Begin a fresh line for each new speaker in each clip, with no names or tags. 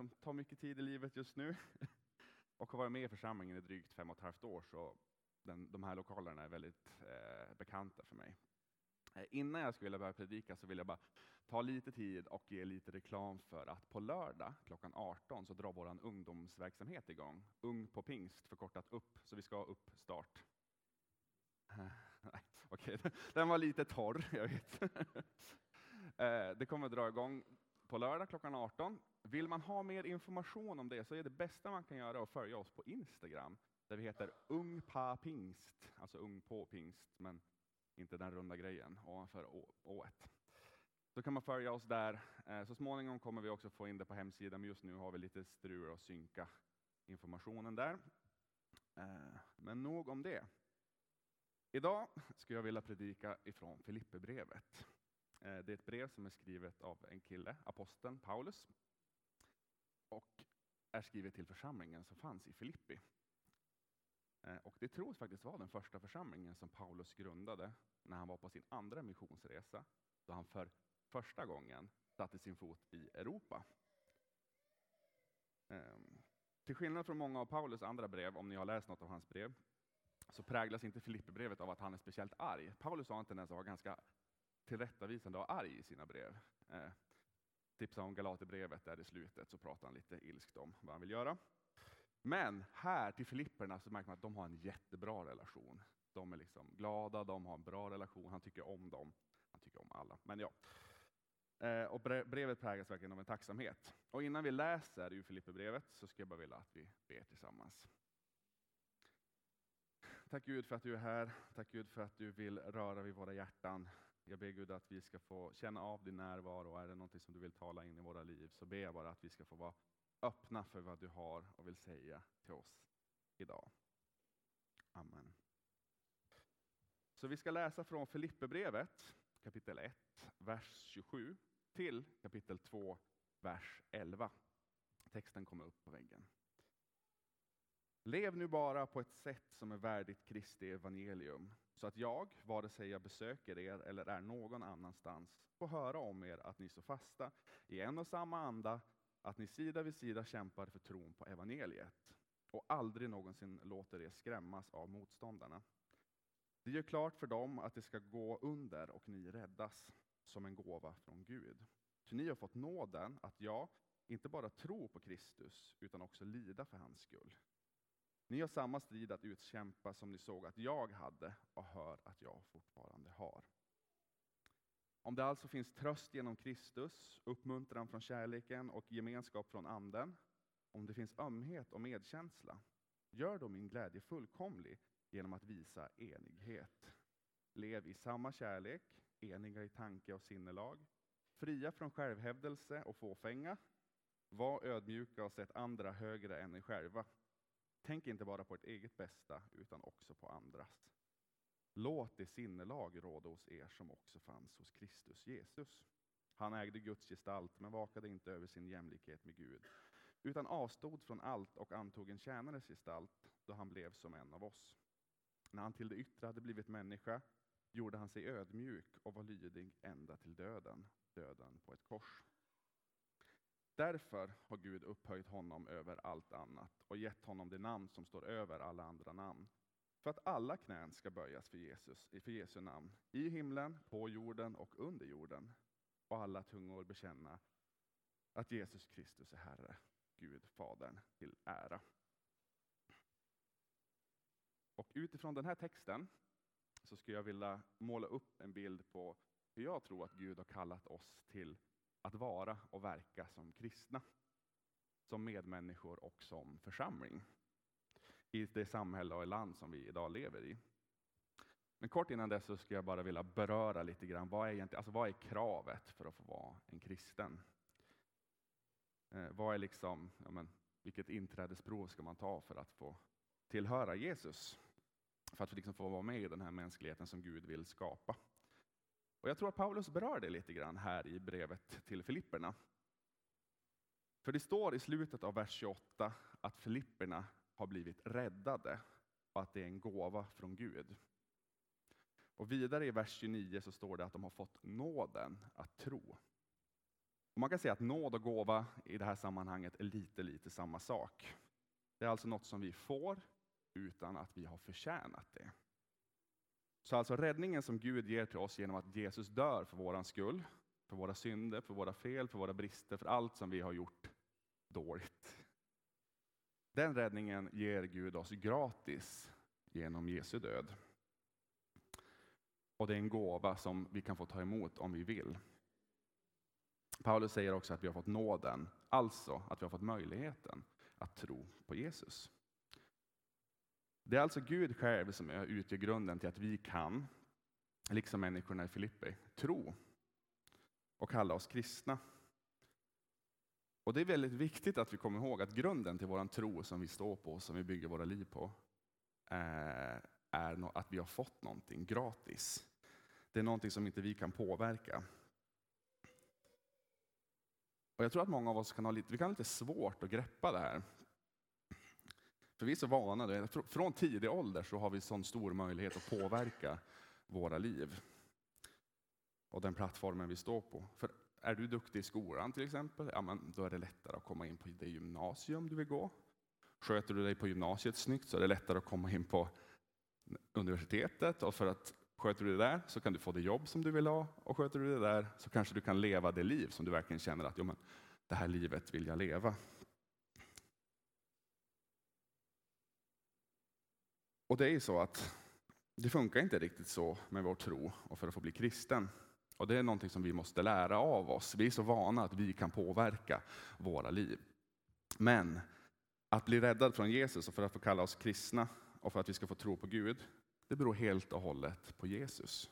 som tar mycket tid i livet just nu och har varit med i församlingen i drygt fem och ett halvt år, så den, de här lokalerna är väldigt eh, bekanta för mig. Eh, innan jag skulle vilja börja predika så vill jag bara ta lite tid och ge lite reklam för att på lördag klockan 18 så drar vår ungdomsverksamhet igång. Ung på pingst, förkortat upp, så vi ska ha uppstart. Okej, den var lite torr, jag vet. Eh, det kommer att dra igång på lördag klockan 18. Vill man ha mer information om det så är det bästa man kan göra att följa oss på Instagram, där vi heter ungpapingst. alltså ung på pingst, men inte den runda grejen ovanför ået. Så kan man följa oss där. Eh, så småningom kommer vi också få in det på hemsidan, men just nu har vi lite strul att synka informationen där. Eh, men nog om det. Idag skulle jag vilja predika ifrån Filipperbrevet. Eh, det är ett brev som är skrivet av en kille, aposteln Paulus, och är skrivet till församlingen som fanns i Filippi. Eh, och det tros faktiskt vara den första församlingen som Paulus grundade när han var på sin andra missionsresa, då han för första gången satte sin fot i Europa. Ehm, till skillnad från många av Paulus andra brev, om ni har läst något av hans brev, så präglas inte Filipperbrevet av att han är speciellt arg. Paulus har en tendens att vara ganska tillrättavisande och arg i sina brev. Eh, tipsa om Galaterbrevet där i slutet så pratar han lite ilskt om vad han vill göra. Men här till Filipperna så märker man att de har en jättebra relation. De är liksom glada, de har en bra relation, han tycker om dem. Han tycker om alla, men ja. Eh, och brevet präglas verkligen av en tacksamhet. Och innan vi läser ur Filipperbrevet så skulle jag bara vilja att vi ber tillsammans. Tack Gud för att du är här. Tack Gud för att du vill röra vid våra hjärtan. Jag ber Gud att vi ska få känna av din närvaro. Är det något som du vill tala in i våra liv så ber jag bara att vi ska få vara öppna för vad du har och vill säga till oss idag. Amen. Så vi ska läsa från Filipperbrevet kapitel 1, vers 27 till kapitel 2, vers 11. Texten kommer upp på väggen. Lev nu bara på ett sätt som är värdigt Kristi evangelium, så att jag, vare sig jag besöker er eller är någon annanstans, får höra om er att ni står fasta i en och samma anda, att ni sida vid sida kämpar för tron på evangeliet och aldrig någonsin låter er skrämmas av motståndarna. Det gör klart för dem att det ska gå under och ni räddas som en gåva från Gud. För ni har fått nåden att jag inte bara tro på Kristus utan också lida för hans skull. Ni har samma strid att utkämpa som ni såg att jag hade och hör att jag fortfarande har. Om det alltså finns tröst genom Kristus, uppmuntran från kärleken och gemenskap från Anden, om det finns ömhet och medkänsla, gör då min glädje fullkomlig genom att visa enighet. Lev i samma kärlek, eniga i tanke och sinnelag, fria från självhävdelse och fåfänga. Var ödmjuka och sätt andra högre än er själva. Tänk inte bara på ert eget bästa, utan också på andras. Låt det sinnelag råda hos er som också fanns hos Kristus Jesus. Han ägde Guds gestalt, men vakade inte över sin jämlikhet med Gud, utan avstod från allt och antog en tjänares gestalt, då han blev som en av oss. När han till det yttre hade blivit människa gjorde han sig ödmjuk och var lydig ända till döden, döden på ett kors. Därför har Gud upphöjt honom över allt annat och gett honom det namn som står över alla andra namn. För att alla knän ska böjas för, Jesus, för Jesu namn, i himlen, på jorden och under jorden. Och alla tungor bekänna att Jesus Kristus är Herre, Gud Fadern till ära. Och utifrån den här texten så skulle jag vilja måla upp en bild på hur jag tror att Gud har kallat oss till att vara och verka som kristna, som medmänniskor och som församling i det samhälle och land som vi idag lever i. Men kort innan dess så skulle jag bara vilja beröra lite grann, vad är, egentligen, alltså vad är kravet för att få vara en kristen? Eh, vad är liksom, ja men, vilket inträdesprov ska man ta för att få tillhöra Jesus? För att liksom få vara med i den här mänskligheten som Gud vill skapa. Och jag tror att Paulus berör det lite grann här i brevet till Filipperna. För det står i slutet av vers 28 att Filipperna har blivit räddade och att det är en gåva från Gud. Och vidare i vers 29 så står det att de har fått nåden att tro. Och man kan säga att nåd och gåva i det här sammanhanget är lite, lite samma sak. Det är alltså något som vi får utan att vi har förtjänat det. Så alltså räddningen som Gud ger till oss genom att Jesus dör för våran skull, för våra synder, för våra fel, för våra brister, för allt som vi har gjort dåligt. Den räddningen ger Gud oss gratis genom Jesu död. Och det är en gåva som vi kan få ta emot om vi vill. Paulus säger också att vi har fått nåden, alltså att vi har fått möjligheten att tro på Jesus. Det är alltså Gud själv som utgör grunden till att vi kan, liksom människorna i Filippi, tro och kalla oss kristna. Och det är väldigt viktigt att vi kommer ihåg att grunden till vår tro som vi står på, som vi bygger våra liv på, eh, är att vi har fått någonting gratis. Det är någonting som inte vi kan påverka. Och jag tror att många av oss kan ha lite, vi kan ha lite svårt att greppa det här. För vi är så vana, från tidig ålder så har vi sån stor möjlighet att påverka våra liv. Och den plattformen vi står på. För är du duktig i skolan till exempel, ja, men då är det lättare att komma in på det gymnasium du vill gå. Sköter du dig på gymnasiet snyggt så är det lättare att komma in på universitetet. Och för att sköter du det där så kan du få det jobb som du vill ha. Och sköter du det där så kanske du kan leva det liv som du verkligen känner att jo, men, det här livet vill jag leva. Och det är ju så att det funkar inte riktigt så med vår tro och för att få bli kristen. Och det är någonting som vi måste lära av oss. Vi är så vana att vi kan påverka våra liv. Men att bli räddad från Jesus och för att få kalla oss kristna och för att vi ska få tro på Gud, det beror helt och hållet på Jesus.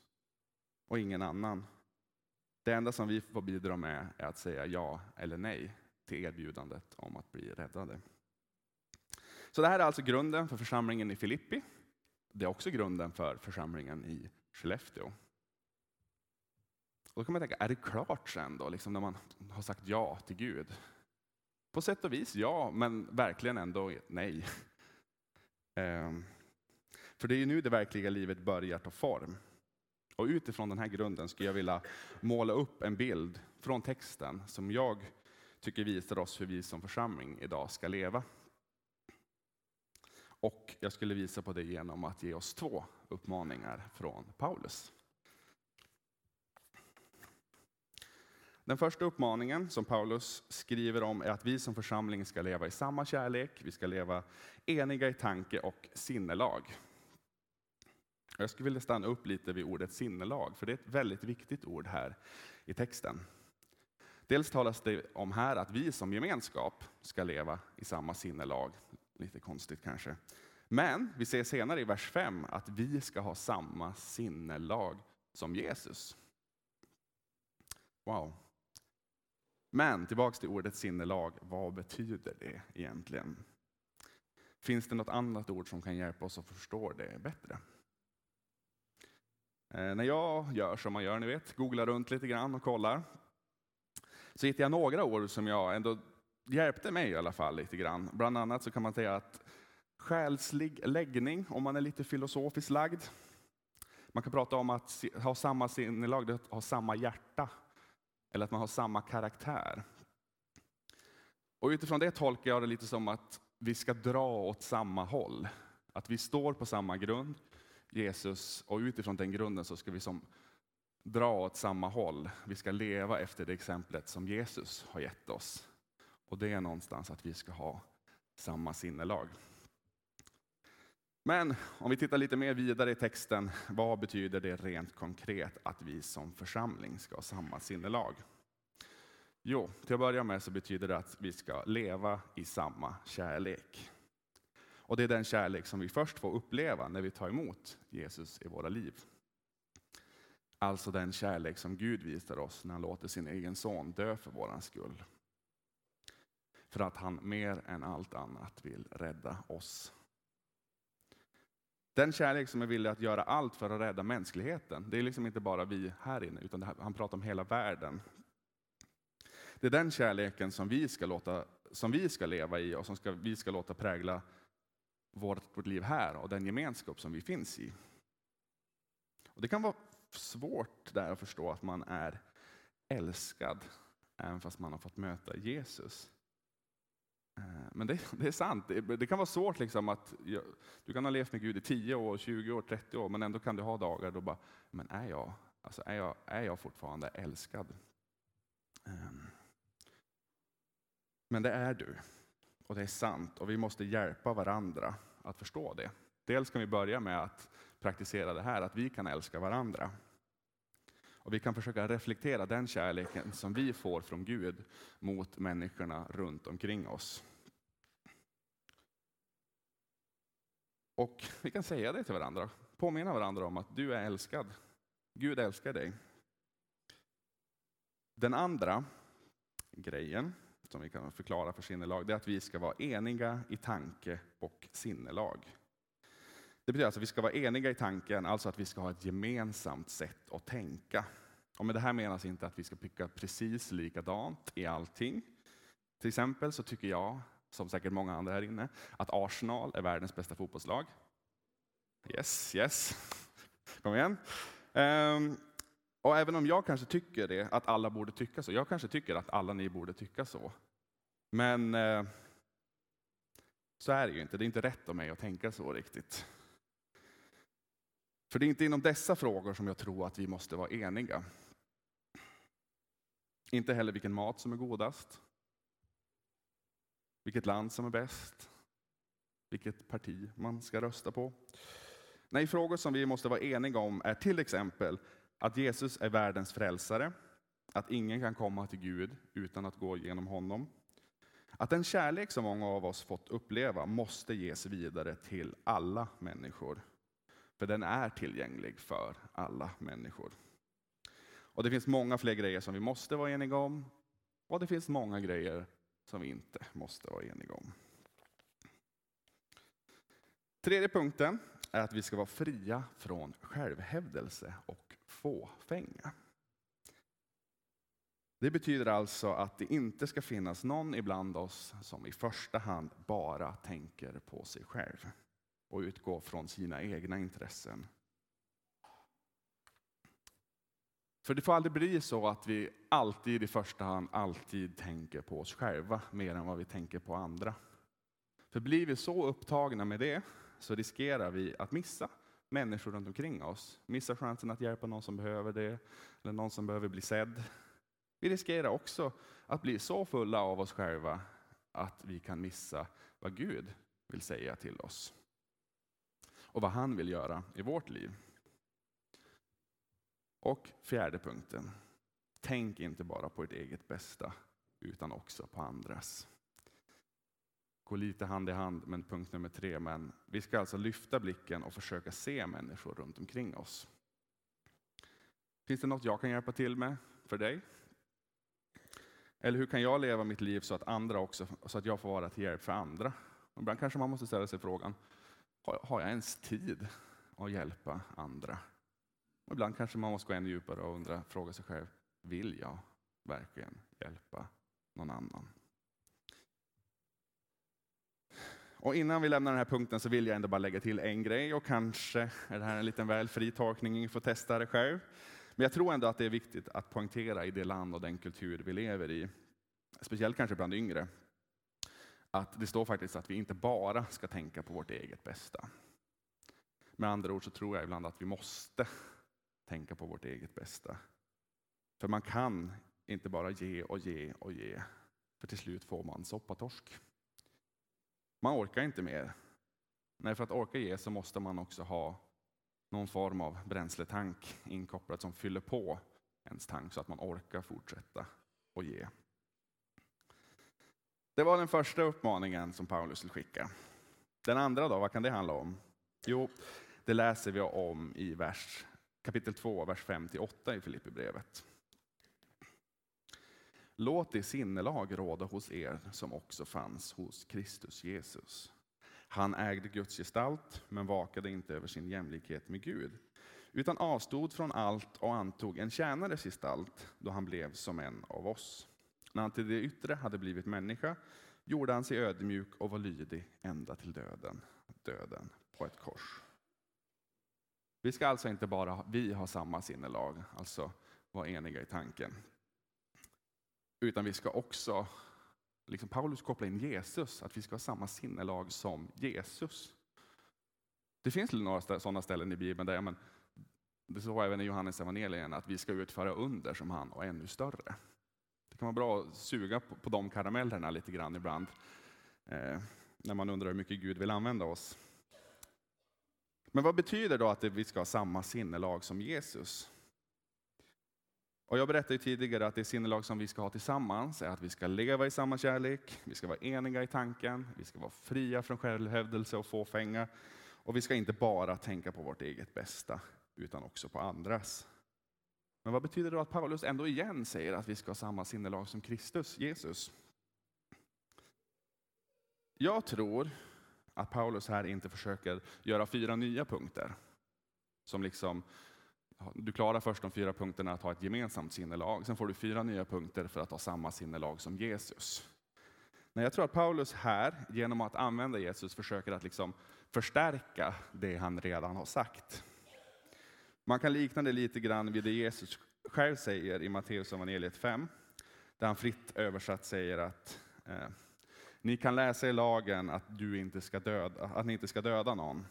Och ingen annan. Det enda som vi får bidra med är att säga ja eller nej till erbjudandet om att bli räddade. Så det här är alltså grunden för församlingen i Filippi. Det är också grunden för församlingen i Skellefteå. Och då kan man tänka, är det klart sen då, liksom när man har sagt ja till Gud? På sätt och vis ja, men verkligen ändå nej. Ehm, för det är ju nu det verkliga livet börjar ta form. Och utifrån den här grunden skulle jag vilja måla upp en bild från texten som jag tycker visar oss hur vi som församling idag ska leva. Och jag skulle visa på det genom att ge oss två uppmaningar från Paulus. Den första uppmaningen som Paulus skriver om är att vi som församling ska leva i samma kärlek, vi ska leva eniga i tanke och sinnelag. Jag skulle vilja stanna upp lite vid ordet sinnelag, för det är ett väldigt viktigt ord här i texten. Dels talas det om här att vi som gemenskap ska leva i samma sinnelag. Lite konstigt kanske. Men vi ser senare i vers 5 att vi ska ha samma sinnelag som Jesus. Wow. Men tillbaks till ordet sinnelag, vad betyder det egentligen? Finns det något annat ord som kan hjälpa oss att förstå det bättre? Eh, när jag gör som man gör, ni vet, googlar runt lite grann och kollar, så hittar jag några ord som jag ändå hjälpte mig i alla fall lite grann. Bland annat så kan man säga att själslig läggning, om man är lite filosofiskt lagd. Man kan prata om att ha samma sinnelag, att ha samma hjärta. Eller att man har samma karaktär. Och utifrån det tolkar jag det lite som att vi ska dra åt samma håll. Att vi står på samma grund, Jesus, och utifrån den grunden så ska vi som dra åt samma håll. Vi ska leva efter det exemplet som Jesus har gett oss. Och det är någonstans att vi ska ha samma sinnelag. Men om vi tittar lite mer vidare i texten, vad betyder det rent konkret att vi som församling ska ha samma sinnelag? Jo, till att börja med så betyder det att vi ska leva i samma kärlek. Och det är den kärlek som vi först får uppleva när vi tar emot Jesus i våra liv. Alltså den kärlek som Gud visar oss när han låter sin egen son dö för våran skull. För att han mer än allt annat vill rädda oss. Den kärlek som är villig att göra allt för att rädda mänskligheten, det är liksom inte bara vi här inne, utan han pratar om hela världen. Det är den kärleken som vi ska, låta, som vi ska leva i och som ska, vi ska låta prägla vårt, vårt liv här och den gemenskap som vi finns i. Och det kan vara svårt där att förstå att man är älskad även fast man har fått möta Jesus. Eh, men det, det är sant, det, det, kan vara svårt liksom att du kan ha levt med Gud i 10 år, 20 år, 30 år, men ändå kan du ha dagar då bara, men är jag, alltså är jag, är jag fortfarande älskad? Ehm. Men det är du, och det är sant, och vi måste hjälpa varandra att förstå det. Dels kan vi börja med att praktisera det här, att vi kan älska varandra. Och vi kan försöka reflektera den kärleken som vi får från Gud mot människorna runt omkring oss. Och vi kan säga det till varandra, påminna varandra om att du är älskad. Gud älskar dig. Den andra grejen som vi kan förklara för sinnelag, det är att vi ska vara eniga i tanke och sinnelag. Det betyder alltså att vi ska vara eniga i tanken, alltså att vi ska ha ett gemensamt sätt att tänka. Och med det här menas inte att vi ska tycka precis likadant i allting. Till exempel så tycker jag, som säkert många andra här inne, att Arsenal är världens bästa fotbollslag. Yes, yes. Kom igen. Um, och även om jag kanske tycker det, att alla borde tycka så. Jag kanske tycker att alla ni borde tycka så. Men uh, så är det ju inte. Det är inte rätt av mig att tänka så riktigt. För det är inte inom dessa frågor som jag tror att vi måste vara eniga. Inte heller vilken mat som är godast, vilket land som är bäst, vilket parti man ska rösta på. Nej, frågor som vi måste vara eniga om är till exempel att Jesus är världens frälsare, att ingen kan komma till Gud utan att gå genom honom. Att den kärlek som många av oss fått uppleva måste ges vidare till alla människor. För den är tillgänglig för alla människor. Och det finns många fler grejer som vi måste vara eniga om. Och det finns många grejer som vi inte måste vara eniga om. Tredje punkten är att vi ska vara fria från självhävdelse och fåfänga. Det betyder alltså att det inte ska finnas någon ibland oss som i första hand bara tänker på sig själv och utgå från sina egna intressen. För det får aldrig bli så att vi alltid i första hand alltid tänker på oss själva mer än vad vi tänker på andra. För blir vi så upptagna med det så riskerar vi att missa människor runt omkring oss. Missa chansen att hjälpa någon som behöver det, eller någon som behöver bli sedd. Vi riskerar också att bli så fulla av oss själva att vi kan missa vad Gud vill säga till oss. Och vad han vill göra i vårt liv. Och fjärde punkten. Tänk inte bara på ert eget bästa, utan också på andras. Går lite hand i hand med punkt nummer tre, men vi ska alltså lyfta blicken och försöka se människor runt omkring oss. Finns det något jag kan hjälpa till med för dig? Eller hur kan jag leva mitt liv så att andra också, så att jag får vara till hjälp för andra? ibland kanske man måste ställa sig frågan, har jag ens tid att hjälpa andra? Och ibland kanske man måste gå ännu djupare och undra, fråga sig själv, vill jag verkligen hjälpa någon annan? Och innan vi lämnar den här punkten så vill jag ändå bara lägga till en grej och kanske är det här en liten väl fri tolkning, ni får testa det själv. Men jag tror ändå att det är viktigt att poängtera i det land och den kultur vi lever i, speciellt kanske bland yngre, att det står faktiskt att vi inte bara ska tänka på vårt eget bästa. Med andra ord så tror jag ibland att vi måste tänka på vårt eget bästa. För man kan inte bara ge och ge och ge, för till slut får man soppatorsk. Man orkar inte mer. Nej, för att orka ge så måste man också ha någon form av bränsletank inkopplad som fyller på ens tank så att man orkar fortsätta och ge. Det var den första uppmaningen som Paulus vill skicka. Den andra då, vad kan det handla om? Jo, det läser vi om i vers kapitel 2, vers 5-8 i Filipperbrevet. Låt det sinnelag råda hos er som också fanns hos Kristus Jesus. Han ägde Guds gestalt, men vakade inte över sin jämlikhet med Gud, utan avstod från allt och antog en tjänares gestalt då han blev som en av oss. När han till det yttre hade blivit människa gjorde han sig ödmjuk och var lydig ända till döden, döden på ett kors. Vi ska alltså inte bara vi ha samma sinnelag, alltså vara eniga i tanken. Utan vi ska också, liksom Paulus koppla in Jesus, att vi ska ha samma sinnelag som Jesus. Det finns några sådana ställen i Bibeln där men, det står även i Johannes evangelien att vi ska utföra under som han och ännu större. Det kan vara bra att suga på, på de karamellerna lite grann ibland. Eh, när man undrar hur mycket Gud vill använda oss. Men vad betyder då att vi ska ha samma sinnelag som Jesus? Och jag berättade tidigare att det sinnelag som vi ska ha tillsammans är att vi ska leva i samma kärlek, vi ska vara eniga i tanken, vi ska vara fria från självhävdelse och fåfänga. Och vi ska inte bara tänka på vårt eget bästa, utan också på andras. Men vad betyder det att Paulus ändå igen säger att vi ska ha samma sinnelag som Kristus, Jesus? Jag tror att Paulus här inte försöker göra fyra nya punkter. Som liksom, du klarar först de fyra punkterna att ha ett gemensamt sinnelag, sen får du fyra nya punkter för att ha samma sinnelag som Jesus. Nej, jag tror att Paulus här, genom att använda Jesus, försöker att liksom förstärka det han redan har sagt. Man kan likna det lite grann vid det Jesus själv säger i Matteus evangeliet 5, där han fritt översatt säger att eh, ni kan läsa i lagen att, du inte ska döda, att ni inte ska döda någon.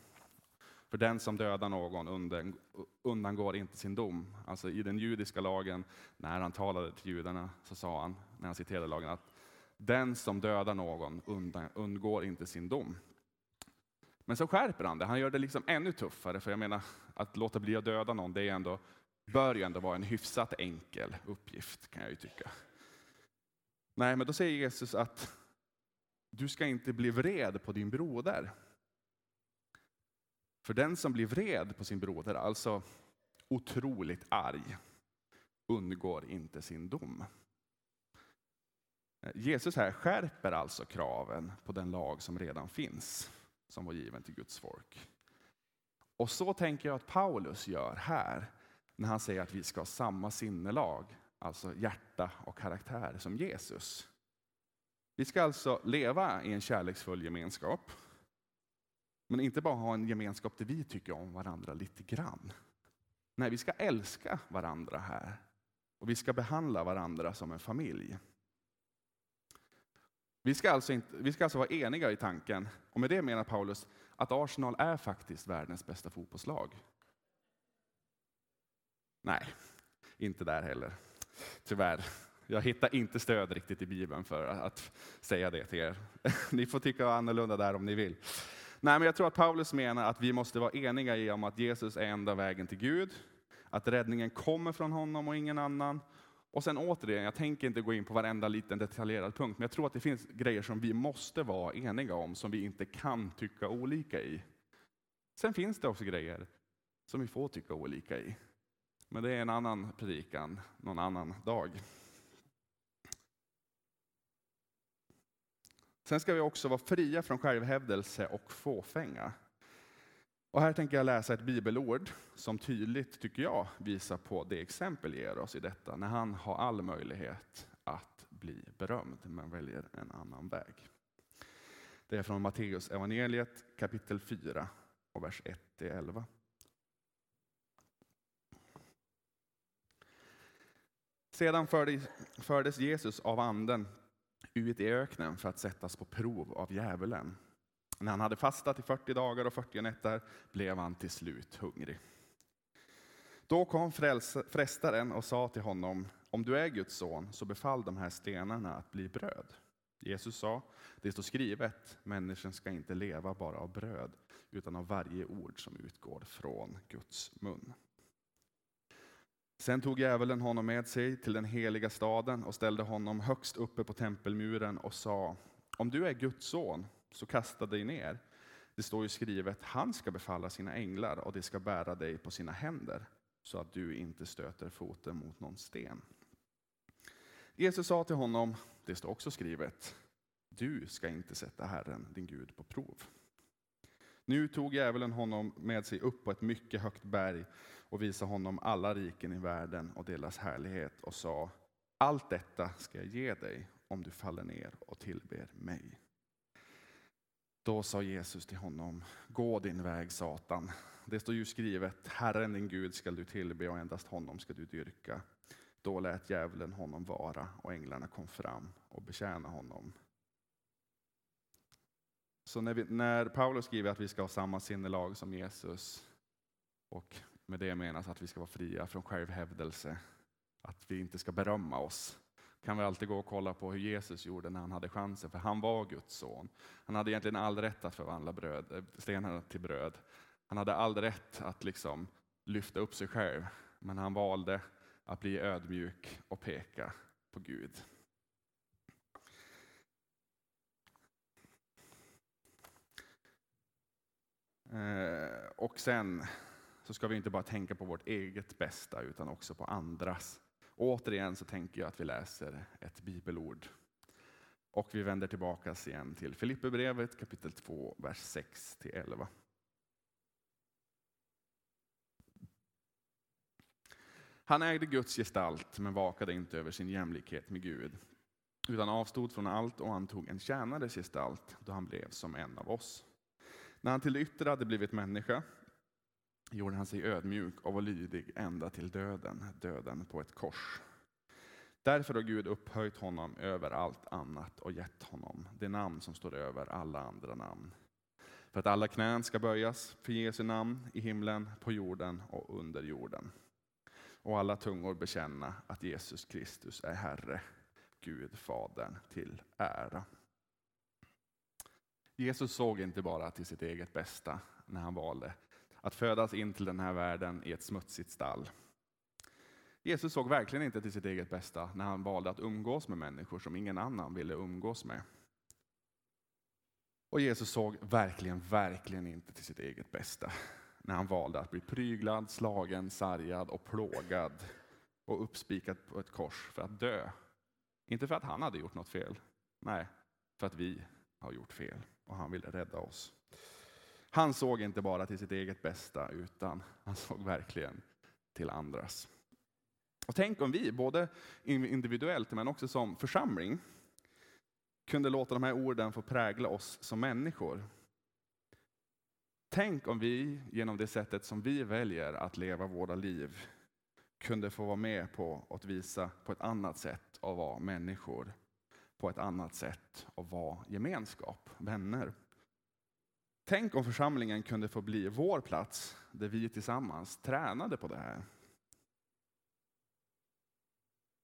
För den som dödar någon undangår inte sin dom. Alltså i den judiska lagen, när han talade till judarna, så sa han, när han citerade lagen, att den som dödar någon undgår inte sin dom. Men så skärper han det, han gör det liksom ännu tuffare, för jag menar, att låta bli att döda någon, det är ändå, bör ju ändå vara en hyfsat enkel uppgift, kan jag ju tycka. Nej, men då säger Jesus att du ska inte bli vred på din broder. För den som blir vred på sin broder, alltså otroligt arg, undgår inte sin dom. Eh, Jesus här skärper alltså kraven på den lag som redan finns, som var given till Guds folk. Och så tänker jag att Paulus gör här, när han säger att vi ska ha samma sinnelag, alltså hjärta och karaktär som Jesus. Vi ska alltså leva i en kärleksfull gemenskap. Men inte bara ha en gemenskap där vi tycker om varandra lite grann. Nej, vi ska älska varandra här. Och vi ska behandla varandra som en familj. Vi ska, alltså inte, vi ska alltså vara eniga i tanken, och med det menar Paulus att Arsenal är faktiskt världens bästa fotbollslag. Nej, inte där heller. Tyvärr. Jag hittar inte stöd riktigt i Bibeln för att säga det till er. Ni får tycka annorlunda där om ni vill. Nej, men jag tror att Paulus menar att vi måste vara eniga i om att Jesus är enda vägen till Gud, att räddningen kommer från honom och ingen annan. Och sen återigen, jag tänker inte gå in på varenda liten detaljerad punkt, men jag tror att det finns grejer som vi måste vara eniga om, som vi inte kan tycka olika i. Sen finns det också grejer som vi får tycka olika i. Men det är en annan predikan någon annan dag. Sen ska vi också vara fria från självhävdelse och fåfänga. Och här tänker jag läsa ett bibelord som tydligt, tycker jag, visar på det exempel ger oss i detta, när han har all möjlighet att bli berömd, men väljer en annan väg. Det är från Matteus evangeliet kapitel 4 och vers 1-11. Sedan fördes Jesus av anden ut i öknen för att sättas på prov av djävulen. När han hade fastat i 40 dagar och 40 nätter blev han till slut hungrig. Då kom frestaren och sa till honom, om du är Guds son, så befall de här stenarna att bli bröd. Jesus sa, det står skrivet, människan ska inte leva bara av bröd, utan av varje ord som utgår från Guds mun. Sen tog djävulen honom med sig till den heliga staden och ställde honom högst uppe på tempelmuren och sa, om du är Guds son, så kasta dig ner. Det står ju skrivet, han ska befalla sina änglar och de ska bära dig på sina händer, så att du inte stöter foten mot någon sten. Jesus sa till honom, det står också skrivet, du ska inte sätta Herren, din Gud, på prov. Nu tog djävulen honom med sig upp på ett mycket högt berg och visade honom alla riken i världen och deras härlighet och sa, allt detta ska jag ge dig om du faller ner och tillber mig. Då sa Jesus till honom, gå din väg Satan. Det står ju skrivet, Herren din Gud skall du tillbe och endast honom ska du dyrka. då lät djävulen honom vara och änglarna kom fram och betjänade honom. Så när, vi, när Paulus skriver att vi ska ha samma sinnelag som Jesus och med det menas att vi ska vara fria från självhävdelse, att vi inte ska berömma oss, kan vi alltid gå och kolla på hur Jesus gjorde när han hade chansen, för han var Guds son. Han hade egentligen all rätt att förvandla bröd, eh, stenarna till bröd. Han hade all rätt att liksom lyfta upp sig själv, men han valde att bli ödmjuk och peka på Gud. Eh, och sen så ska vi inte bara tänka på vårt eget bästa utan också på andras. Och återigen så tänker jag att vi läser ett bibelord. Och vi vänder tillbaka igen till Filipperbrevet kapitel 2, vers 6-11. Han ägde Guds gestalt men vakade inte över sin jämlikhet med Gud utan avstod från allt och antog en tjänares gestalt då han blev som en av oss. När han till det yttre hade blivit människa gjorde han sig ödmjuk och var lydig ända till döden, döden på ett kors. Därför har Gud upphöjt honom över allt annat och gett honom det namn som står över alla andra namn. För att alla knän ska böjas för Jesu namn i himlen, på jorden och under jorden. Och alla tungor bekänna att Jesus Kristus är Herre, Gud Fadern till ära. Jesus såg inte bara till sitt eget bästa när han valde att födas in till den här världen i ett smutsigt stall. Jesus såg verkligen inte till sitt eget bästa när han valde att umgås med människor som ingen annan ville umgås med. Och Jesus såg verkligen, verkligen inte till sitt eget bästa när han valde att bli pryglad, slagen, sargad och plågad och uppspikad på ett kors för att dö. Inte för att han hade gjort något fel, nej, för att vi har gjort fel och han ville rädda oss. Han såg inte bara till sitt eget bästa, utan han såg verkligen till andras. Och tänk om vi, både individuellt men också som församling, kunde låta de här orden få prägla oss som människor. Tänk om vi genom det sättet som vi väljer att leva våra liv kunde få vara med på att visa på ett annat sätt att vara människor, på ett annat sätt att vara gemenskap, vänner. Tänk om församlingen kunde få bli vår plats där vi tillsammans tränade på det här.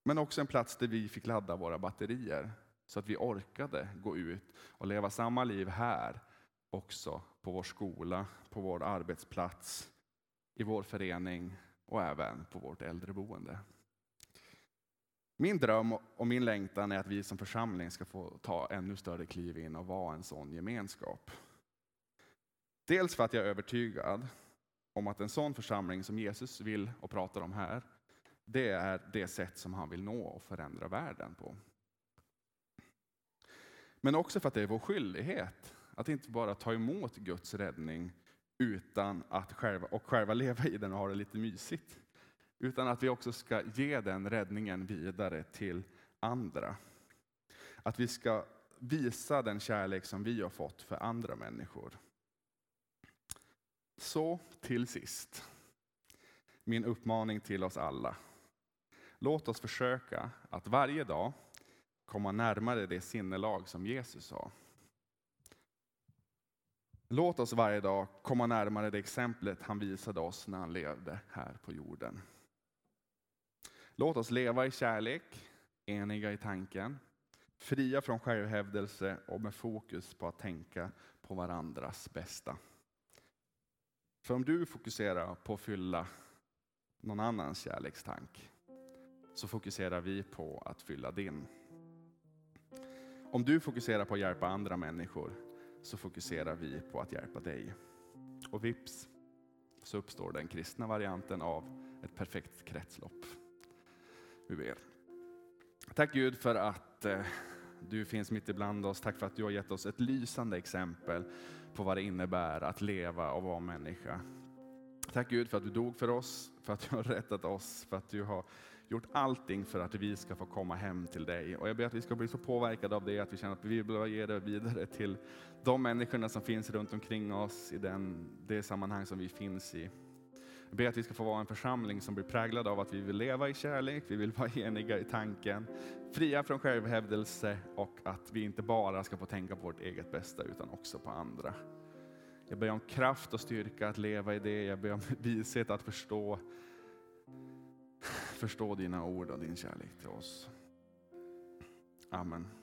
Men också en plats där vi fick ladda våra batterier så att vi orkade gå ut och leva samma liv här också på vår skola, på vår arbetsplats, i vår förening och även på vårt äldreboende. Min dröm och min längtan är att vi som församling ska få ta ännu större kliv in och vara en sån gemenskap. Dels för att jag är övertygad om att en sån församling som Jesus vill och pratar om här, det är det sätt som han vill nå och förändra världen på. Men också för att det är vår skyldighet att inte bara ta emot Guds räddning utan att själva, och själva leva i den och ha det lite mysigt. Utan att vi också ska ge den räddningen vidare till andra. Att vi ska visa den kärlek som vi har fått för andra människor. Så till sist, min uppmaning till oss alla. Låt oss försöka att varje dag komma närmare det sinnelag som Jesus har. Låt oss varje dag komma närmare det exemplet han visade oss när han levde här på jorden. Låt oss leva i kärlek, eniga i tanken, fria från självhävdelse och med fokus på att tänka på varandras bästa. För om du fokuserar på att fylla någon annans kärlekstank så fokuserar vi på att fylla din. Om du fokuserar på att hjälpa andra människor så fokuserar vi på att hjälpa dig. Och vips så uppstår den kristna varianten av ett perfekt kretslopp. Vi ber. Tack Gud för att eh, du finns mitt ibland oss. Tack för att du har gett oss ett lysande exempel på vad det innebär att leva och vara människa. Tack Gud för att du dog för oss, för att du har rättat oss, för att du har gjort allting för att vi ska få komma hem till dig. Och jag ber att vi ska bli så påverkade av det att vi känner att vi vill ge det vidare till de människorna som finns runt omkring oss i den, det sammanhang som vi finns i. Jag ber att vi ska få vara en församling som blir präglad av att vi vill leva i kärlek, vi vill vara eniga i tanken, fria från självhävdelse och att vi inte bara ska få tänka på vårt eget bästa utan också på andra. Jag ber om kraft och styrka att leva i det. Jag ber om vishet att förstå, förstå dina ord och din kärlek till oss. Amen.